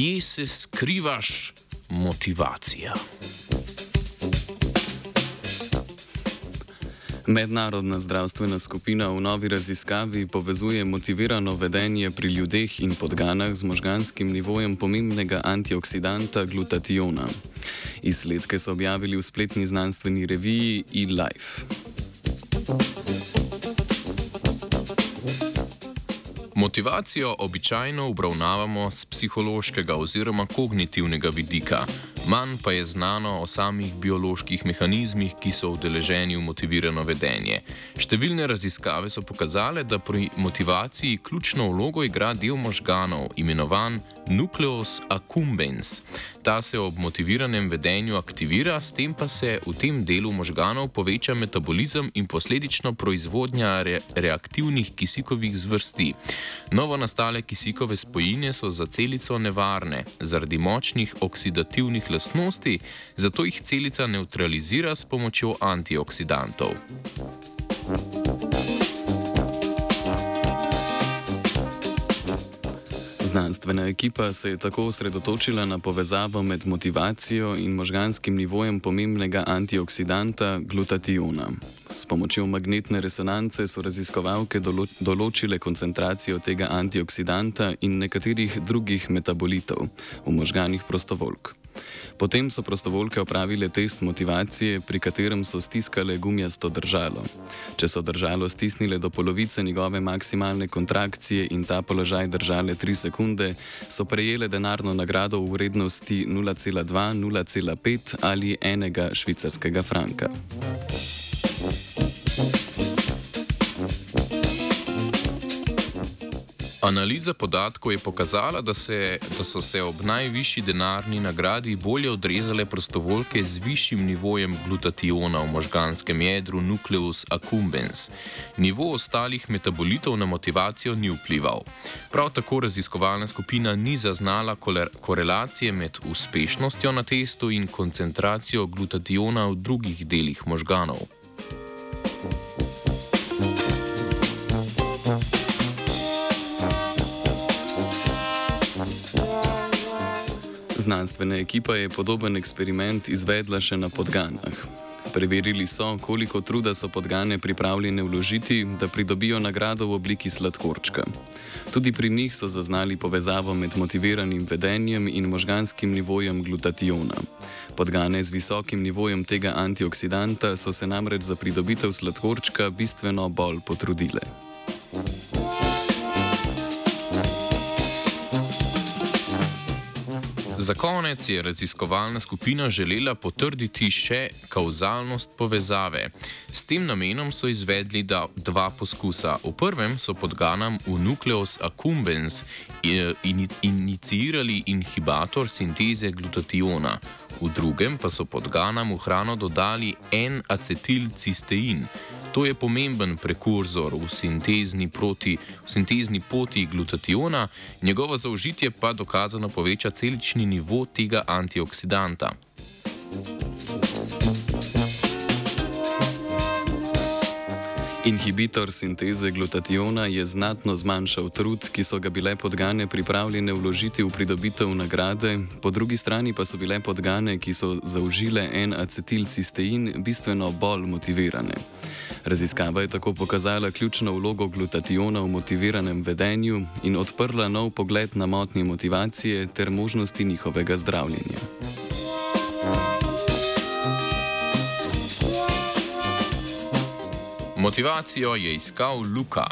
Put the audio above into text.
kje se skrivaš motivacija? Mednarodna zdravstvena skupina v novi raziskavi povezuje motivirano vedenje pri ljudeh in podganah z možganskim nivojem pomembnega antioksidanta glutationa. Izsledke so objavili v spletni znanstveni reviji eLife. Motivacijo običajno obravnavamo z psihološkega oziroma kognitivnega vidika, manj pa je znano o samih bioloških mehanizmih, ki so udeleženi v motivirano vedenje. Številne raziskave so pokazale, da pri motivaciji ključno vlogo igra del možganov, imenovan nukleus accumbens. Ta se ob motiviranem vedenju aktivira, s tem pa se v tem delu možganov poveča metabolizem in posledično proizvodnja re reaktivnih kisikovih zvrsti. Novo nastale kisikove spojine so za celico nevarne zaradi močnih oksidativnih lastnosti, zato jih celica neutralizira s pomočjo antioksidantov. Znanstvena ekipa se je tako osredotočila na povezavo med motivacijo in možganskim nivojem pomembnega antioksidanta glutationa. S pomočjo magnetne resonance so raziskovalke dolo določile koncentracijo tega antioksidanta in nekaterih drugih metabolitov v možganih prostovoljk. Potem so prostovoljke opravile test motivacije, pri katerem so stiskale gumijasto držalo. Če so držalo stisnile do polovice njegove maksimalne kontrakcije in ta položaj držale 3 sekunde, so prejele denarno nagrado v vrednosti 0,2, 0,5 ali enega švicarskega franka. Analiza podatkov je pokazala, da, se, da so se ob najvišji denarni nagradi bolje odrezale prostovoljke z višjim nivojem glutationa v možganskem jedru nukleus accumbens. Nivo ostalih metabolitov na motivacijo ni vplival. Prav tako raziskovalna skupina ni zaznala korelacije med uspešnostjo na testu in koncentracijo glutationa v drugih delih možganov. Znanstvena ekipa je podoben eksperiment izvedla še na podganah. Preverili so, koliko truda so podgane pripravljene vložiti, da pridobijo nagrado v obliki sladkorčka. Tudi pri njih so zaznali povezavo med motiviranim vedenjem in možganskim nivojem glutationa. Podgane z visokim nivojem tega antioksidanta so se namreč za pridobitev sladkorčka bistveno bolj potrudile. Za konec je raziskovalna skupina želela potrditi še kauzalnost povezave. S tem namenom so izvedli dva poskusa. V prvem so podganam v nukleus accumbens eh, inicirali inhibitor sinteze glutationa, v drugem pa so podganam v hrano dodali en acetilcistein. To je pomemben prekurzor v sintezni, proti, v sintezni poti glutationa, njegovo zaužitje pa dokazano poveča celični nivo tega antioksidanta. Inhibitor sinteze glutationa je znatno zmanjšal trud, ki so ga bile podgane pripravljene vložiti v pridobitev nagrade, po drugi strani pa so bile podgane, ki so zaužile en acetilcistein, bistveno bolj motivirane. Raziskava je tako pokazala ključno vlogo glutationa v motiviranem vedenju in odprla nov pogled na motnje motivacije ter možnosti njihovega zdravljenja. Motivacijo je iskal Luka.